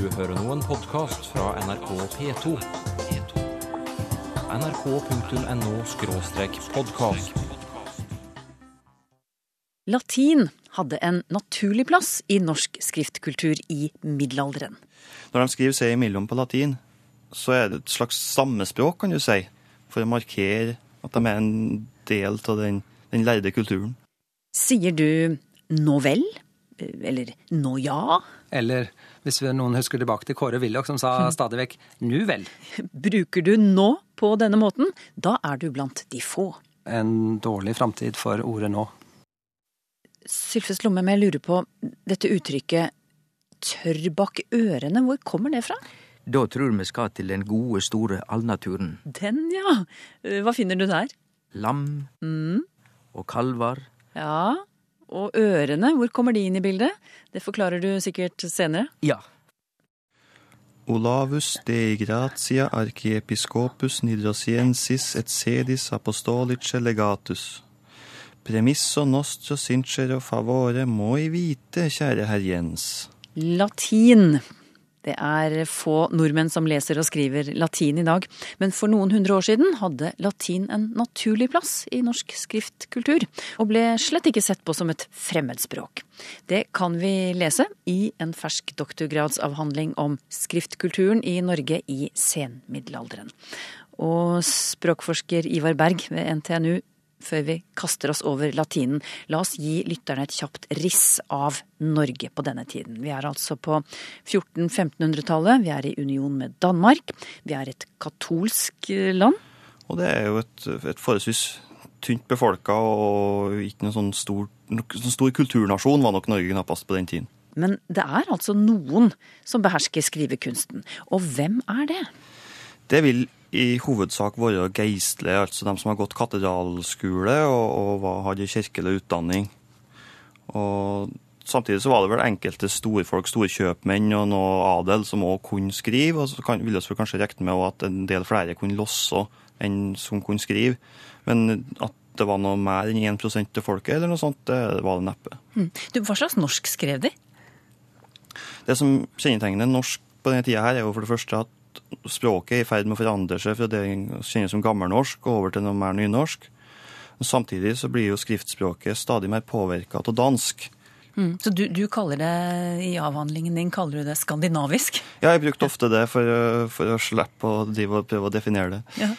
Du hører nå en podkast fra NRK P2. nrk.no-podkast. Latin hadde en naturlig plass i norsk skriftkultur i middelalderen. Når de skriver seg imellom på latin, så er det et slags stammespråk, kan du si, for å markere at de er en del av den, den lærde kulturen. Sier du nå vel? Eller nå ja? Eller hvis noen husker tilbake til Kåre Willoch som sa stadig vekk 'nu vel'. Bruker du nå på denne måten, da er du blant de få. En dårlig framtid for ordet nå. Sylfes Lomme, jeg lurer på dette uttrykket tørr bak ørene, hvor kommer det fra? Da tror vi skal til den gode, store allnaturen. Den, ja. Hva finner du der? Lam Mm, og kalver. ja. Og ørene, hvor kommer de inn i bildet? Det forklarer du sikkert senere. Ja, Olavus dei gratia archiepiscopus nidrosiensis et sedis apostolice legatus. Premisso nostro sincero favore moi vite, kjære herr Jens. Latin. Det er få nordmenn som leser og skriver latin i dag, men for noen hundre år siden hadde latin en naturlig plass i norsk skriftkultur, og ble slett ikke sett på som et fremmedspråk. Det kan vi lese i en fersk doktorgradsavhandling om skriftkulturen i Norge i senmiddelalderen. Og språkforsker Ivar Berg ved NTNU før vi kaster oss over latinen, la oss gi lytterne et kjapt riss av Norge på denne tiden. Vi er altså på 1400-1500-tallet, vi er i union med Danmark, vi er et katolsk land. Og det er jo et, et forholdsvis tynt befolka og ikke noen sånn stor, sånn stor kulturnasjon var nok Norge knappast på den tiden. Men det er altså noen som behersker skrivekunsten. Og hvem er det? Det vil i hovedsak vært geistlige, altså de som har gått katedralskole og, og hadde kirkelig utdanning. Og samtidig så var det vel enkelte storfolk, storkjøpmenn og noe adel som òg kunne skrive, og så kan, ville vi kanskje regne med at en del flere kunne losse enn som kunne skrive. Men at det var noe mer enn 1 av folket, eller noe sånt, det var det neppe. Du, hva slags norsk skrev de? Det som kjennetegner norsk på denne tida her, er jo for det første at språket er i ferd med å forandre seg fra det som kjenner som gammelnorsk og over til noe mer nynorsk. Samtidig så blir jo skriftspråket stadig mer påvirka av dansk. Mm. Så du, du kaller det, i avhandlingen din, kaller du det skandinavisk? Ja, jeg brukte ofte det for, for å slippe å prøve å definere det. Ja.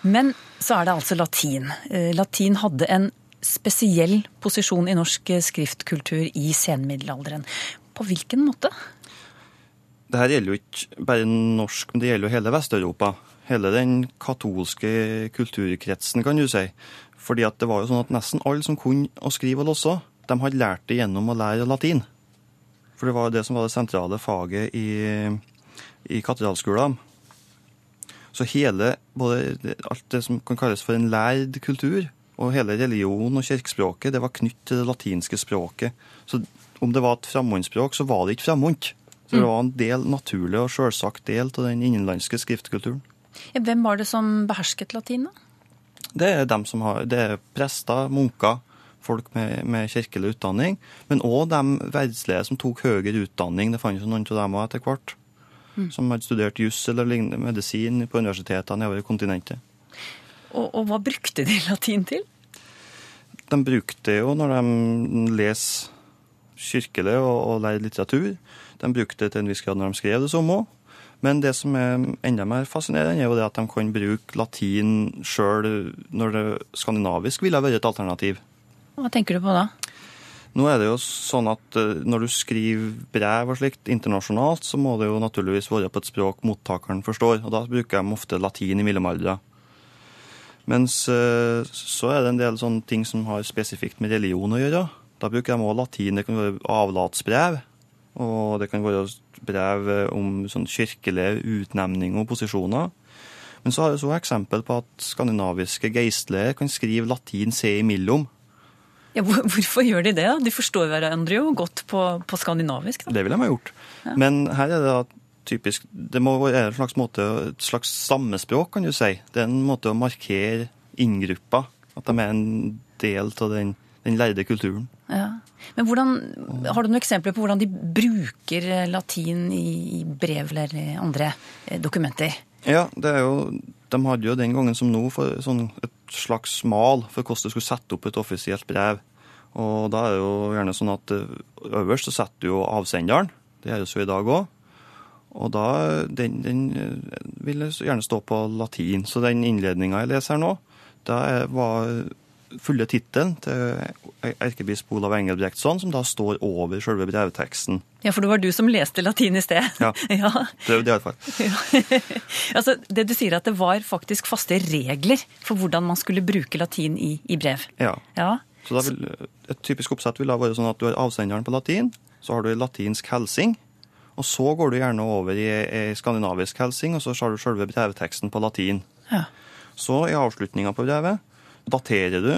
Men så er det altså latin. Eh, Latin hadde en spesiell posisjon i norsk skriftkultur i senmiddelalderen. På hvilken måte? Det her gjelder jo ikke bare norsk, men det gjelder jo hele Vest-Europa. Hele den katolske kulturkretsen, kan du si. Fordi at det var jo sånn at nesten alle som kunne å skrive og låse, de hadde lært det gjennom å lære latin. For det var jo det som var det sentrale faget i, i katedralskolen. Så hele, både alt det som kan kalles for en lærd kultur, og hele religion og kirkespråket, det var knytt til det latinske språket. Så om det var et fremmedspråk, så var det ikke fremmed. Så det var en del naturlig og selvsagt del av den innenlandske skriftkulturen. Hvem var det som behersket latin, da? Det er dem som har, det er prester, munker, folk med, med kirkelig utdanning, men òg de verdslige som tok høyere utdanning. Det fantes noen av dem òg etter hvert. Som hadde studert juss eller lignende medisin på universitetene over kontinentet. Og, og hva brukte de latin til? De brukte jo når de leser kirkelig og, og lærer litteratur. De brukte det til en viss grad når de skrev det samme òg. Men det som er enda mer fascinerende, er jo det at de kan bruke latin sjøl når det skandinavisk ville vært et alternativ. Hva tenker du på da? Nå er det jo sånn at eh, når du skriver brev og slikt internasjonalt, så må det jo naturligvis være på et språk mottakeren forstår, og da bruker de ofte latin i mellomalderen. Mens eh, så er det en del sånne ting som har spesifikt med religion å gjøre. Da bruker de også latin. Det kan være avlatsbrev, og det kan være brev om sånn kirkelige utnevninger og posisjoner. Men så har vi så eksempel på at skandinaviske geistlige kan skrive latin se imellom. Ja, hvorfor gjør de det? da? De forstår hverandre jo godt på, på skandinavisk. Da. Det ville de ha gjort. Men her er det da typisk Det må være en slags måte, et slags sammespråk, kan du si. Det er en måte å markere inngruppa. At de er en del av den, den lærde kulturen. Ja. Men hvordan, Har du noen eksempler på hvordan de bruker eh, latin i brev eller andre eh, dokumenter? Ja, det er jo, de hadde jo den gangen som nå for sånn et slags mal for hvordan du skulle sette opp et offisielt brev. Og da er det jo gjerne sånn at eh, øverst så setter du jo avsenderen. Det gjøres jo i dag òg. Og da, den, den vil gjerne stå på latin. Så den innledninga jeg leser her nå, da var fulle tittelen til erkebisp Olav Engelbrektsson, som da står over selve brevteksten. Ja, for det var du som leste latin i sted. Ja, ja. prøvde iallfall. Ja. altså, det du sier at det var faktisk faste regler for hvordan man skulle bruke latin i, i brev. Ja. ja. Så vil, Et typisk oppsett vil da være sånn at du har avsenderen på latin, så har du latinsk helsing, og så går du gjerne over i, i skandinavisk helsing, og så har du selve brevteksten på latin. Ja. Så i avslutninga på brevet daterer du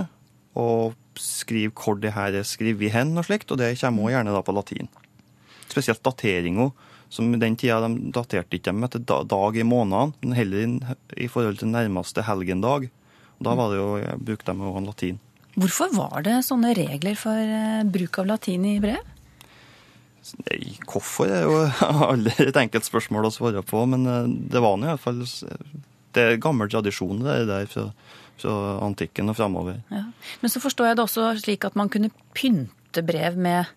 og skriver hvor det her er skrevet hen og slikt, og det kommer også gjerne da på latin. Spesielt dateringa, som i den tida de daterte ikke dem etter dag i måneden, men heller i forhold til nærmeste helgendag. Da var det jo, jeg brukte de jo latin. Hvorfor var det sånne regler for eh, bruk av latin i brev? Nei, hvorfor er jo aldri et enkelt spørsmål å svare på, men eh, det var nå iallfall Det er gammel tradisjon det der fra, fra antikken og framover. Ja. Men så forstår jeg det også slik at man kunne pynte brev med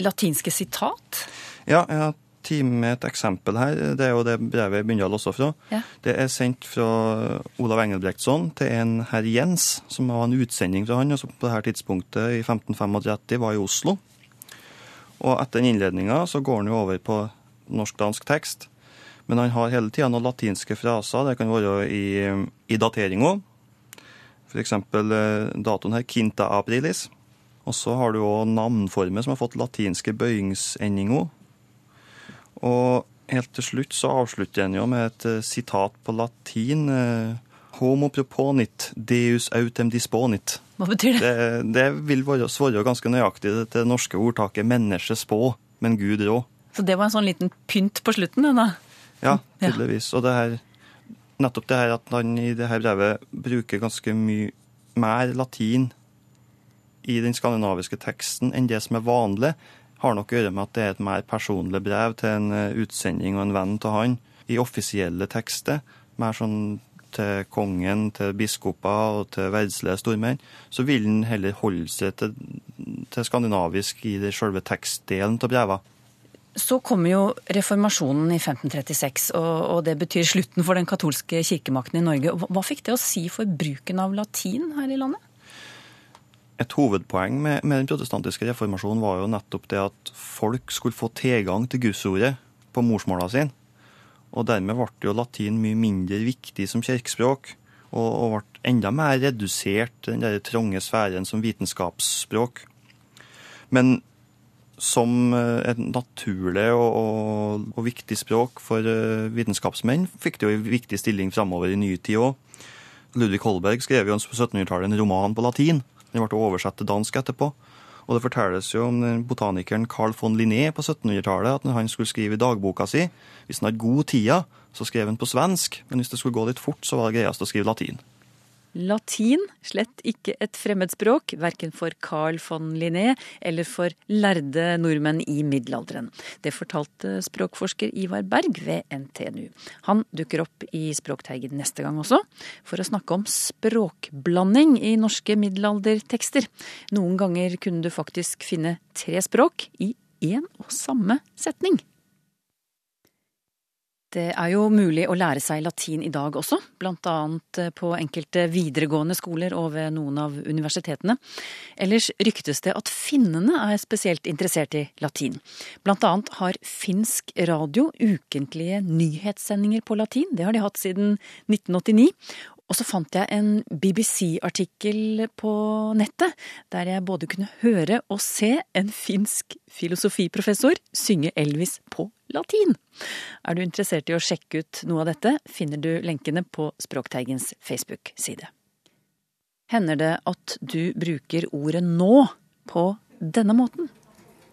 latinske sitat? Ja, jeg har tatt med et eksempel her. Det er jo det brevet Bindal også fra. Ja. Det er sendt fra Olav Engelbrektsson til en herr Jens, som var en utsending fra han, og som på dette tidspunktet i 1535 var i Oslo. Og etter innledninga så går han jo over på norsk-dansk tekst. Men han har hele tida noen latinske fraser. Det kan være i, i dateringa. F.eks. datoen her, quinta aprilis. Og så har du òg navnformer som har fått latinske bøyingsendinger. Og helt til slutt så avslutter en jo med et uh, sitat på latin. Uh, Homo proponit, deus autem disponit. Hva betyr det? Det, det vil svare ganske nøyaktig til det norske ordtaket 'menneske spå, men Gud rå'. Så det var en sånn liten pynt på slutten, den da? Ja, tydeligvis. Og det her, nettopp det her at han i det her brevet bruker ganske mye mer latin i den skandinaviske teksten enn det som er vanlig, har nok å gjøre med at det er et mer personlig brev til en eh, utsending og en venn av han. I offisielle tekster, mer sånn til kongen, til biskoper og til verdslige stormenn, så vil han heller holde seg til, til skandinavisk i det selve tekstdelen av brevene. Så kommer jo reformasjonen i 1536, og, det betyr slutten for den katolske kirkemakten i Norge. Hva fikk det å si for bruken av latin her i landet? Et hovedpoeng med, med den protestantiske reformasjonen var jo nettopp det at folk skulle få tilgang til gudsordet på morsmåla sine. Og dermed ble jo latin mye mindre viktig som kirkespråk, og, og ble enda mer redusert den der trange sfæren som vitenskapsspråk. Men som eh, et naturlig og, og, og viktig språk for uh, vitenskapsmenn fikk det jo en viktig stilling framover i ny tid òg. Ludvig Holberg skrev jo på 1700-tallet en roman på latin. Den ble oversatt til dansk etterpå. Og det fortelles jo om botanikeren Carl von Linné på 1700-tallet at når han skulle skrive dagboka si, hvis han hadde god tida, så skrev han på svensk, men hvis det skulle gå litt fort, så var det greiest å skrive latin. Latin, slett ikke et fremmedspråk, verken for Carl von Linné eller for lærde nordmenn i middelalderen. Det fortalte språkforsker Ivar Berg ved NTNU. Han dukker opp i Språkteigen neste gang også, for å snakke om språkblanding i norske middelaldertekster. Noen ganger kunne du faktisk finne tre språk i én og samme setning. Det er jo mulig å lære seg latin i dag også, blant annet på enkelte videregående skoler og ved noen av universitetene. Ellers ryktes det at finnene er spesielt interessert i latin. Annet har finsk radio ukentlige nyhetssendinger på latin, det har de hatt siden 1989. Og så fant jeg en BBC-artikkel på nettet, der jeg både kunne høre og se en finsk filosofiprofessor synge Elvis på latin. Er du interessert i å sjekke ut noe av dette, finner du lenkene på Språkteigens Facebook-side. Hender det at du bruker ordet nå på denne måten?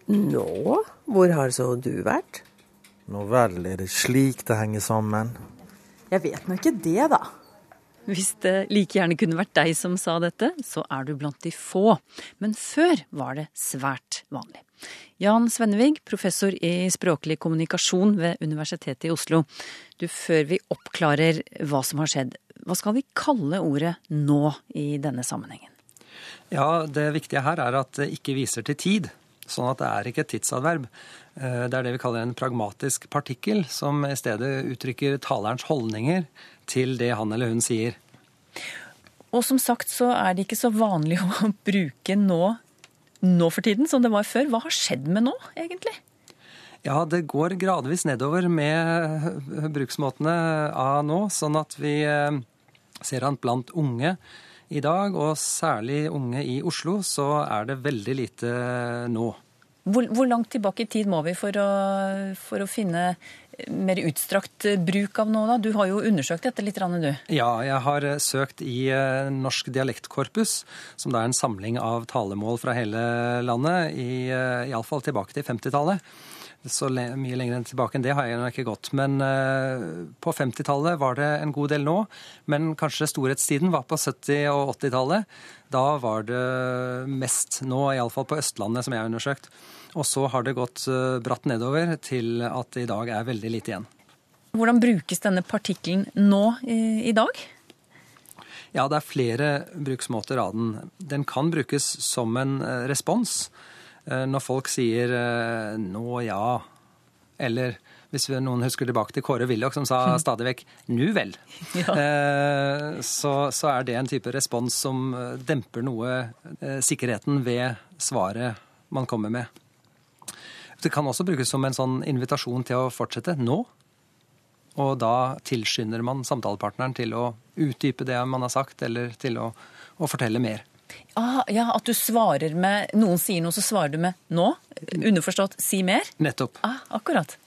Nå? Hvor har så du vært? Nå vel er det slik det henger sammen. Jeg vet nå ikke det, da. Hvis det like gjerne kunne vært deg som sa dette, så er du blant de få. Men før var det svært vanlig. Jan Svennevig, professor i språklig kommunikasjon ved Universitetet i Oslo. Du, før vi oppklarer hva som har skjedd, hva skal vi kalle ordet nå i denne sammenhengen? Ja, Det viktige her er at det ikke viser til tid. Sånn at det er ikke et tidsadverb. Eh, Det er det vi kaller en pragmatisk partikkel, som i stedet uttrykker talerens holdninger til det han eller hun sier. Og som sagt så er det ikke så vanlig å bruke nå, nå for tiden som det var før. Hva har skjedd med nå, egentlig? Ja, det går gradvis nedover med bruksmåtene av nå, sånn at vi eh, ser at blant unge i dag, og særlig unge i Oslo, så er det veldig lite nå. Hvor, hvor langt tilbake i tid må vi for å, for å finne mer utstrakt bruk av nå, da? Du har jo undersøkt dette litt, du. Ja, jeg har søkt i eh, Norsk dialektkorpus, som da er en samling av talemål fra hele landet, i, eh, iallfall tilbake til 50-tallet. Så mye lenger tilbake enn det har jeg nok ikke gått. Men eh, på 50-tallet var det en god del nå. Men kanskje storhetstiden var på 70- og 80-tallet. Da var det mest nå, iallfall på Østlandet, som jeg har undersøkt. Og så har det gått eh, bratt nedover til at det i dag er veldig lite igjen. Hvordan brukes denne partikkelen nå i, i dag? Ja, det er flere bruksmåter av den. Den kan brukes som en eh, respons. Eh, Når folk sier eh, 'nå ja', eller hvis noen husker tilbake til Kåre Willoch, som sa stadig vekk 'nu vel', ja. så, så er det en type respons som eh, demper noe eh, sikkerheten ved svaret man kommer med. Det kan også brukes som en sånn invitasjon til å fortsette nå. Og da tilskynder man samtalepartneren til å utdype det man har sagt, eller til å, å fortelle mer. Ah, ja, At du svarer med Noen sier noe, så svarer du med 'nå'? Underforstått 'si mer'? Nettopp. Ah, akkurat.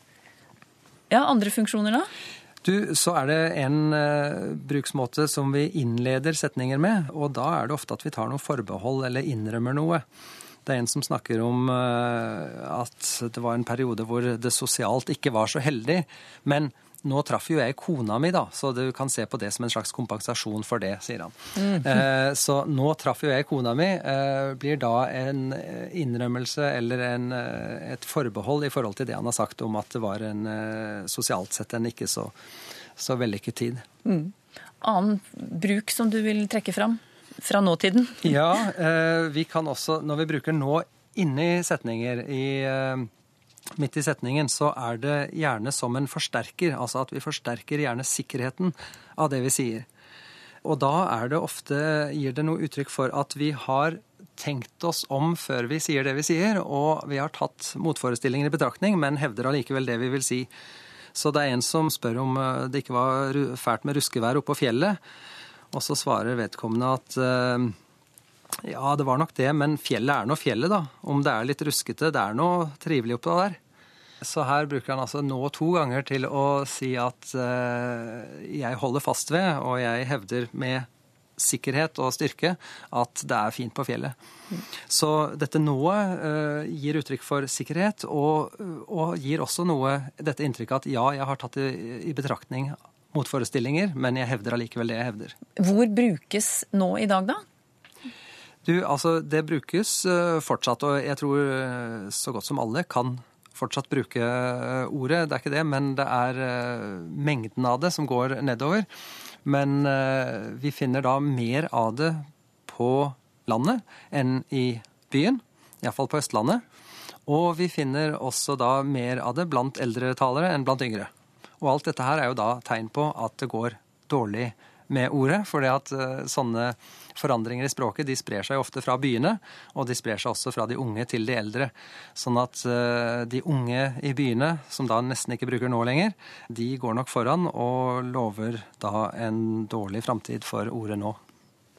Ja, andre funksjoner da? Du, så er det en uh, bruksmåte som vi innleder setninger med, og da er det ofte at vi tar noe forbehold eller innrømmer noe. Det er en som snakker om uh, at det var en periode hvor det sosialt ikke var så heldig, men nå traff jo jeg kona mi, da, så du kan se på det som en slags kompensasjon for det, sier han. Eh, så nå traff jo jeg kona mi, eh, blir da en eh, innrømmelse eller en, eh, et forbehold i forhold til det han har sagt om at det var en eh, sosialt sett en ikke så, så vellykket tid. Annen bruk som du vil trekke fram fra nåtiden? Ja, eh, vi kan også, når vi bruker nå inni setninger, i, midt i setningen, så er det gjerne som en forsterker. Altså at vi forsterker gjerne sikkerheten av det vi sier. Og da er det ofte, gir det noe uttrykk for at vi har tenkt oss om før vi sier det vi sier, og vi har tatt motforestillinger i betraktning, men hevder allikevel det vi vil si. Så det er en som spør om eh, det ikke var fælt med ruskevær oppå fjellet. Og så svarer vedkommende at eh, ja, det var nok det, men fjellet er nå fjellet, da. Om det er litt ruskete, det er noe trivelig oppå der. Så her bruker han altså nå to ganger til å si at eh, jeg holder fast ved, og jeg hevder med sikkerhet og styrke, at det er fint på fjellet. Så dette nået eh, gir uttrykk for sikkerhet, og, og gir også noe, dette inntrykket at ja, jeg har tatt i, i betraktning motforestillinger, men jeg hevder allikevel det jeg hevder. Hvor brukes nå i dag, da? Du, altså, det brukes eh, fortsatt, og jeg tror eh, så godt som alle kan fortsatt bruke eh, ordet. Det er ikke det, men det er mengden av det som går nedover. Men vi finner da mer av det på landet enn i byen, iallfall på Østlandet. Og vi finner også da mer av det blant eldre talere enn blant yngre. Og alt dette her er jo da tegn på at det går dårlig med ordet, fordi at sånne forandringer i språket de sprer seg ofte fra byene, og de sprer seg også fra de unge til de eldre. Sånn at eh, de unge i byene, som da nesten ikke bruker nå lenger, de går nok foran og lover da en dårlig framtid for ordet nå.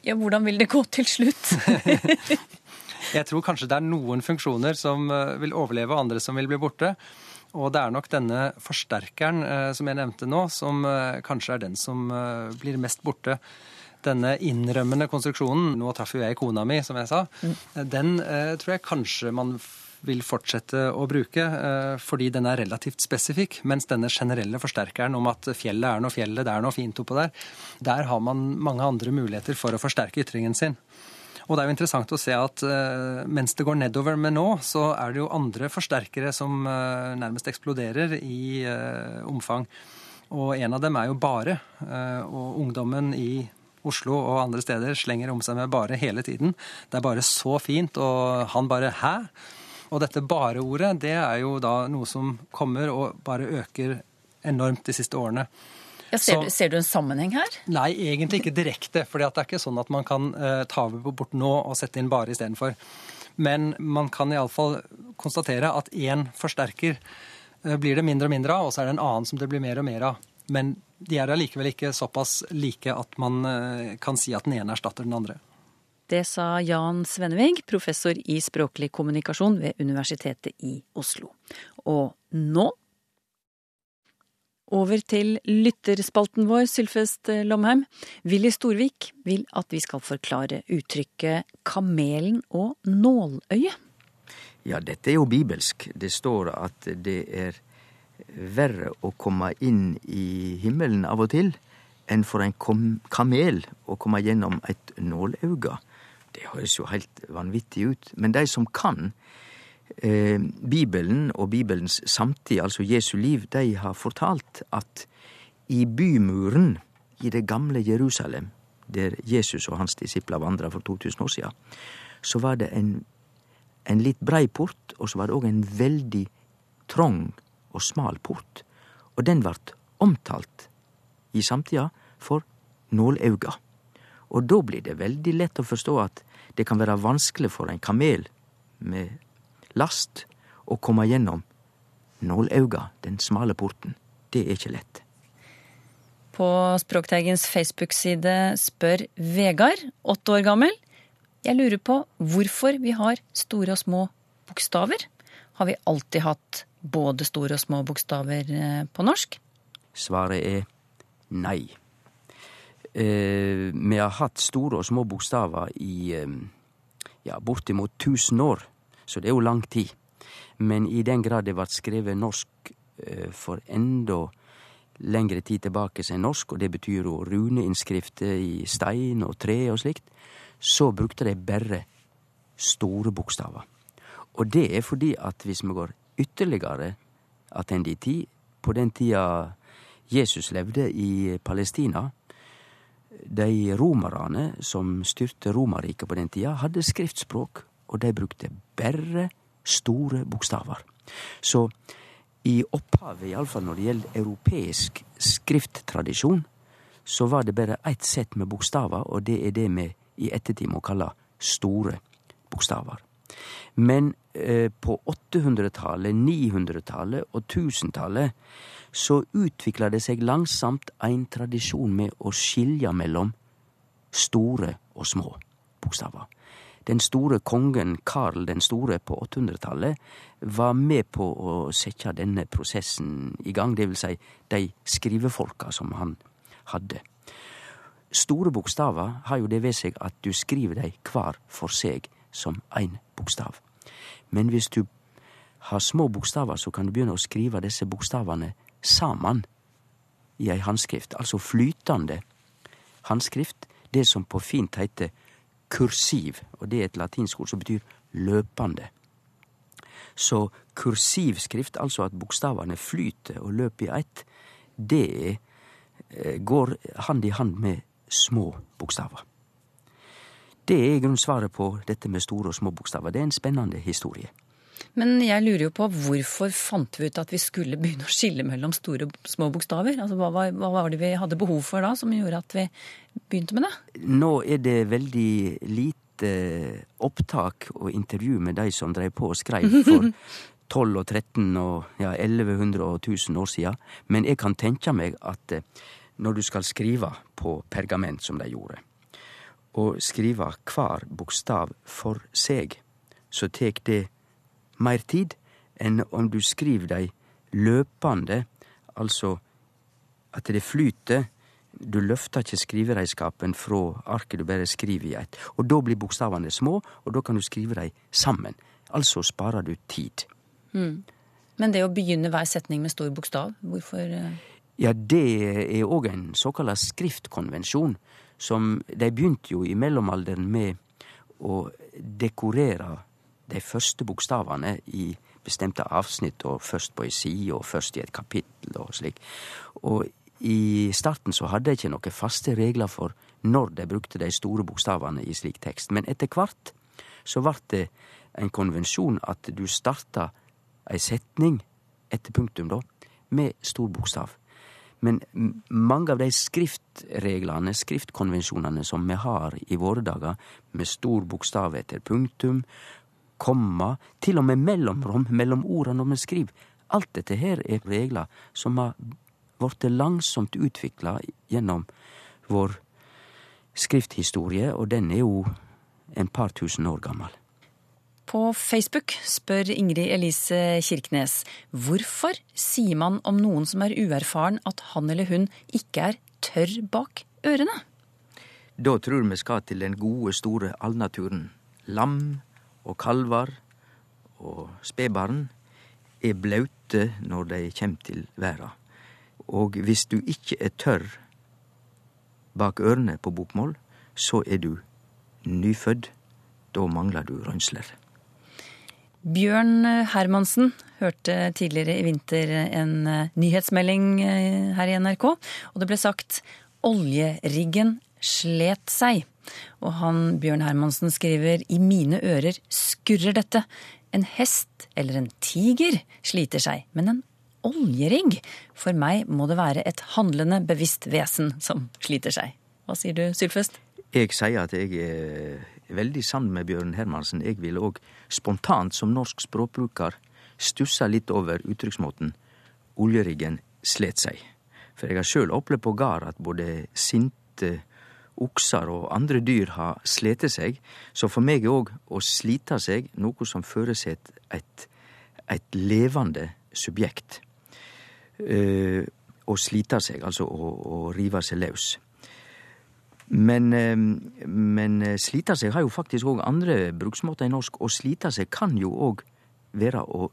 Ja, Hvordan vil det gå til slutt? Jeg tror kanskje det er noen funksjoner som eh, vil overleve, og andre som vil bli borte. Og det er nok denne forsterkeren eh, som jeg nevnte nå, som kanskje er den som blir mest borte. Denne innrømmende konstruksjonen, nå traff jo jeg kona mi, som jeg sa, den eh, tror jeg kanskje man vil fortsette å bruke, eh, fordi den er relativt spesifikk. Mens denne generelle forsterkeren om at fjellet er noe fjellet, det er noe fint oppå der, der har man mange andre muligheter for å forsterke ytringen sin. Og det er jo interessant å se at uh, mens det går nedover med nå, så er det jo andre forsterkere som uh, nærmest eksploderer i omfang. Og en av dem er jo bare. og ungdommen i Oslo og andre steder slenger om seg med bare hele tiden. Det er bare så fint, og han bare 'hæ'? Og dette bare-ordet, det er jo da noe som kommer og bare øker enormt de siste årene. Ja, ser, så, du, ser, du, en sammenheng her? Nei, egentlig ikke direkte. For det er ikke sånn at man kan uh, ta bort nå og sette inn bare istedenfor. Men man kan iallfall konstatere at én forsterker uh, blir det mindre og mindre av, og så er det en annen som det blir mer og mer av. Men de er allikevel ikke såpass like at man uh, kan si at den ene erstatter den andre. Det sa Jan Svennevig, professor i språklig kommunikasjon ved Universitetet i Oslo. Og nå over til lytterspalten vår, Sylfest Lomheim. Willy Storvik vil at vi skal forklare uttrykket 'kamelen og nåløyet'. Ja, dette er jo bibelsk. Det står at det er verre å komme inn i himmelen av og til enn for en kamel å komme gjennom et nålauge. Det høres jo helt vanvittig ut. Men de som kan, eh, Bibelen og Bibelens samtid, altså Jesu liv, de har fortalt at i bymuren i det gamle Jerusalem, der Jesus og hans disipler vandra for 2000 år siden, så var det en, en litt brei port, og så var det òg en veldig trong og smal port. Og den vart omtalt i samtida for nålauga. Og da blir det veldig lett å forstå at det kan være vanskelig for en kamel med last å komme gjennom nålauga, den smale porten. Det er ikke lett. På Språkteigens Facebook-side spør Vegard, åtte år gammel, jeg lurer på hvorfor vi har store og små bokstaver. Har vi alltid hatt både store og små bokstaver eh, på norsk? Svaret er nei. Eh, vi har hatt store og små bokstaver i eh, ja, bortimot 1000 år så det er jo lang tid. Men i den grad det ble skrevet norsk eh, for enda lengre tid tilbake enn norsk, og det betyr jo runeinnskrifter i stein og tre og slikt, så brukte de bare store bokstaver. Og det er fordi at hvis vi går ytterligere attende i tid, på den tida Jesus levde i Palestina, de romerne som styrte Romerriket på den tida, hadde skriftspråk og de brukte berre store bokstaver. Så i opphavet, iallfall når det gjelder europeisk skrifttradisjon, så var det bare ett sett med bokstaver, og det er det vi i ettertid må kalle store bokstaver. Men eh, på 800-tallet, 900-tallet og 1000-tallet så utvikla det seg langsomt ein tradisjon med å skilje mellom store og små bokstaver. Den store kongen Karl den store på 800-tallet var med på å sette denne prosessen i gang, det vil si de skrivefolka som han hadde. Store bokstaver har jo det ved seg at du skriver dei hver for seg som én bokstav. Men hvis du har små bokstaver, så kan du begynne å skrive disse bokstavene sammen i ei handskrift, altså flytande handskrift, det som på fint heiter kursiv, og det er et latinsk ord som betyr løpende. Så kursivskrift, altså at bokstavene flyter og løper i ett, det eh, går hand i hand med små bokstaver. Det er i grunnen svaret på dette med store og små bokstaver. Det er en spennende historie. Men jeg lurer jo på hvorfor fant vi ut at vi skulle begynne å skille mellom store og små bokstaver? Altså, hva, var, hva var det vi hadde behov for da, som gjorde at vi begynte med det? Nå er det veldig lite opptak og intervju med de som drev på og skreiv for 12 og 13 og ja, 1100 og 1000 år siden. Men jeg kan tenke meg at eh, når du skal skrive på pergament, som de gjorde, og skrive hver bokstav for seg, så tek det meir tid enn om du skriver dei løpande, altså at det flyter. Du løfter ikkje skrivereiskapen fra arket du bare skriver i eit. Og da blir bokstavene små, og da kan du skrive dei sammen. Altså sparer du tid. Men det å begynne hver setning med stor bokstav, hvorfor eh, Ja, det er òg en såkalla skriftkonvensjon, som de begynte jo i mellomalderen med å dekorere de første bokstavene i bestemte avsnitt, og først på ei side, og først i et kapittel, og slik. Og i starten så hadde de ikke noen faste regler for når de brukte de store bokstavene i slik tekst, men etter hvert så vart det en konvensjon at du starta ei setning etter punktum, da, med stor bokstav. Men mange av de skriftreglene, skriftkonvensjonene som vi har i våre dager, med stor bokstav etter punktum, komma, til og med mellomrom mellom ordene når vi skriver, alt dette her er regler som har blitt langsomt utvikla gjennom vår skrifthistorie, og den er jo en par tusen år gammel. På Facebook spør Ingrid Elise Kirknes hvorfor sier man om noen som er uerfaren at han eller hun ikke er tørr bak ørene? Da tror vi skal til den gode, store allnaturen. Lam og kalvar og spedbarn er blaute når de kjem til verda. Og hvis du ikke er tørr bak ørene på bokmål, så er du nyfødd. Da mangler du røynsler. Bjørn Hermansen hørte tidligere i vinter en eh, nyhetsmelding eh, her i NRK, og det ble sagt oljeriggen slet seg. Og han Bjørn Hermansen skriver i mine ører skurrer dette. En hest eller en tiger sliter seg, men en oljerigg? For meg må det være et handlende, bevisst vesen som sliter seg. Hva sier du, Sylfest? Jeg sier at jeg er veldig sammen med Bjørn Hermansen. Jeg vil òg spontant, som norsk språkbruker, stussa litt over uttrykksmåten 'oljeriggen slet seg'. For jeg har sjøl opplevd på gard at både sinte okser og andre dyr har slete seg, så for meg er òg å slite seg noe som føreset et, et levende subjekt. Uh, å slite seg, altså å, å rive seg løs. Men, eh, men eh, slita seg har jo faktisk òg andre bruksmåter i norsk. Å slita seg kan jo òg være å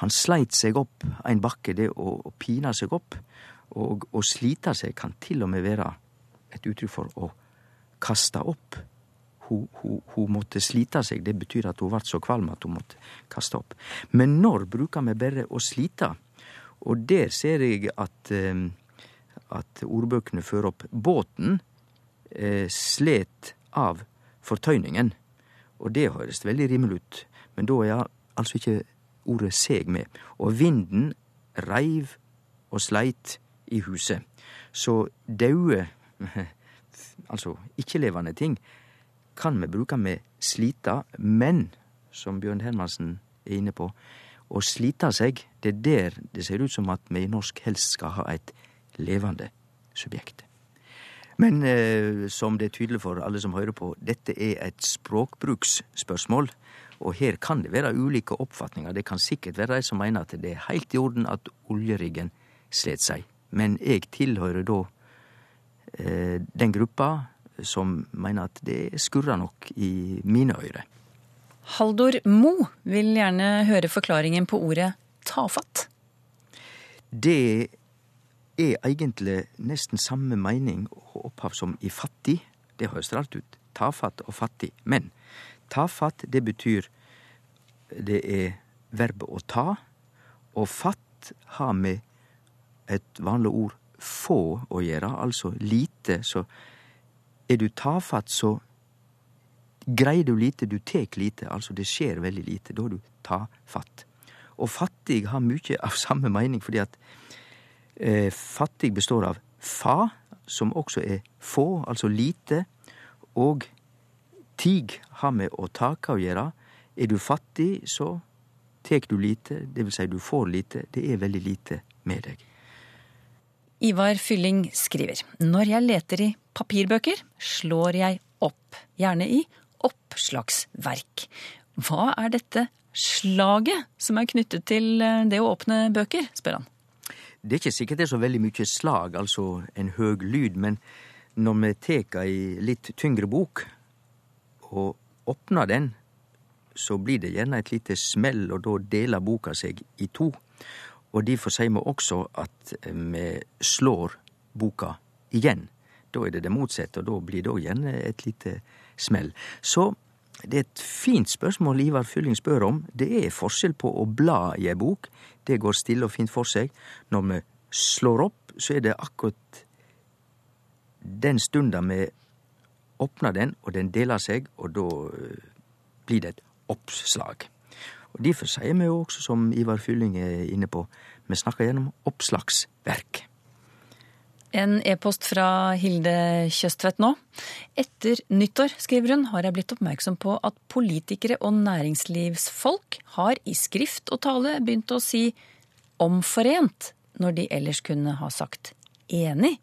Han sleit seg opp ein bakke, det å, å pine seg opp. Og å slita seg kan til og med være et uttrykk for å kaste opp. Hun, hun, hun måtte slita seg, det betyr at hun ble så kvalm at hun måtte kaste opp. Men når bruker vi bare å slite? Og der ser jeg at, eh, at ordbøkene fører opp båten eh, slet av fortøyningen. Og det høres veldig rimelig ut, men da er altså ikke ordet seg med. Og vinden reiv og sleit i huset. Så daue, altså ikke-levende ting, kan vi bruke med slita, men, som Bjørn Hermansen er inne på, å slita seg, det er der det ser ut som at vi i norsk helst skal ha et levende subjekt. Men eh, som det er tydelig for alle som hører på, dette er et språkbruksspørsmål. Og her kan det være ulike oppfatninger. Det kan sikkert være de som mener at det er helt i orden at oljeriggen slet seg. Men jeg tilhører da eh, den gruppa som mener at det skurrer nok i mine øyre. Haldor Mo vil gjerne høre forklaringen på ordet tafatt. Det er egentlig nesten samme mening og opphav som i fattig. Det høres rart ut. Tafatt og fattig. Men tafatt, det betyr Det er verbet å ta. Og fatt har med et vanlig ord få å gjøre, altså lite. Så er du tafatt, så greier du lite, du tek lite. Altså det skjer veldig lite. Da er du tafatt. Og fattig har mye av samme mening, fordi at fattig består av fa, som også er få, altså lite, og tig har med å take å gjøre. Er du fattig, så tek du lite, det vil si du får lite. Det er veldig lite med deg. Ivar Fylling skriver Når jeg leter i papirbøker, slår jeg opp, gjerne i oppslagsverk. Hva er dette slaget som er knyttet til eh, det å åpne bøker, spør han. Det er ikke sikkert det er så veldig mye slag, altså en høg lyd, men når vi tek ei litt tyngre bok og åpner den, så blir det gjerne et lite smell, og da deler boka seg i to. Og derfor sier vi også at vi slår boka igjen. Da er det det motsatte, og da blir det òg gjerne et lite smell. Så det er et fint spørsmål Ivar Fylling spør om. Det er forskjell på å bla i ei bok. Det går stille og fint for seg. Når vi slår opp, så er det akkurat den stunda vi åpner den, og den deler seg, og da eh, blir det et oppslag. Og Derfor sier vi jo også, som Ivar Fylling er inne på, vi snakker gjennom oppslagsverk. En e-post fra Hilde Kjøstvedt nå. Etter nyttår, skriver hun, har jeg blitt oppmerksom på at politikere og næringslivsfolk har i skrift og tale begynt å si omforent når de ellers kunne ha sagt enig.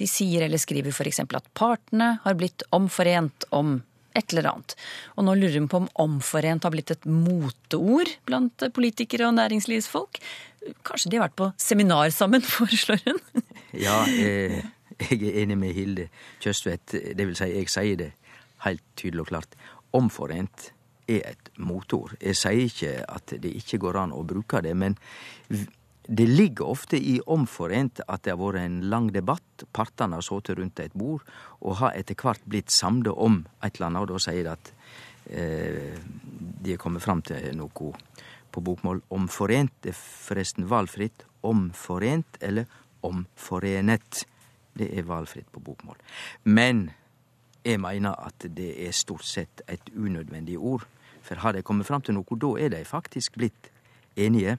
De sier eller skriver f.eks. at partene har blitt omforent om et eller annet. Og nå lurer hun på om omforent har blitt et moteord blant politikere og næringslivsfolk. Kanskje de har vært på seminar sammen, foreslår hun. Ja, eh, jeg er enig med Hilde Kjøstvedt. Det vil si, jeg sier det helt tydelig og klart. Omforent er et motord. Jeg sier ikke at det ikke går an å bruke det, men det ligger ofte i omforent at det har vært en lang debatt. Partene har sittet rundt et bord og har etter hvert blitt samde om et eller annet, og da sier de at eh, de er kommet fram til noe på bokmål. Omforent er forresten valgfritt. Omforent eller omforenet. Det er valgfritt på bokmål. Men jeg mener at det er stort sett et unødvendig ord. For har de kommet fram til noe, da er de faktisk blitt enige.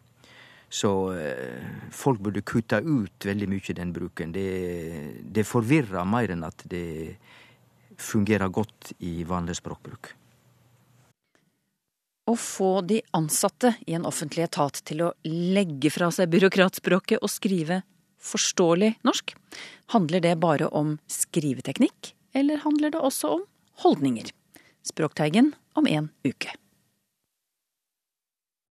Så eh, folk burde kutte ut veldig mye den bruken. Det, det forvirrer mer enn at det fungerer godt i vanlig språkbruk. Å få de ansatte i en offentlig etat til å legge fra seg byråkratspråket og skrive forståelig norsk, handler det bare om skriveteknikk, eller handler det også om holdninger? Språkteigen om en uke.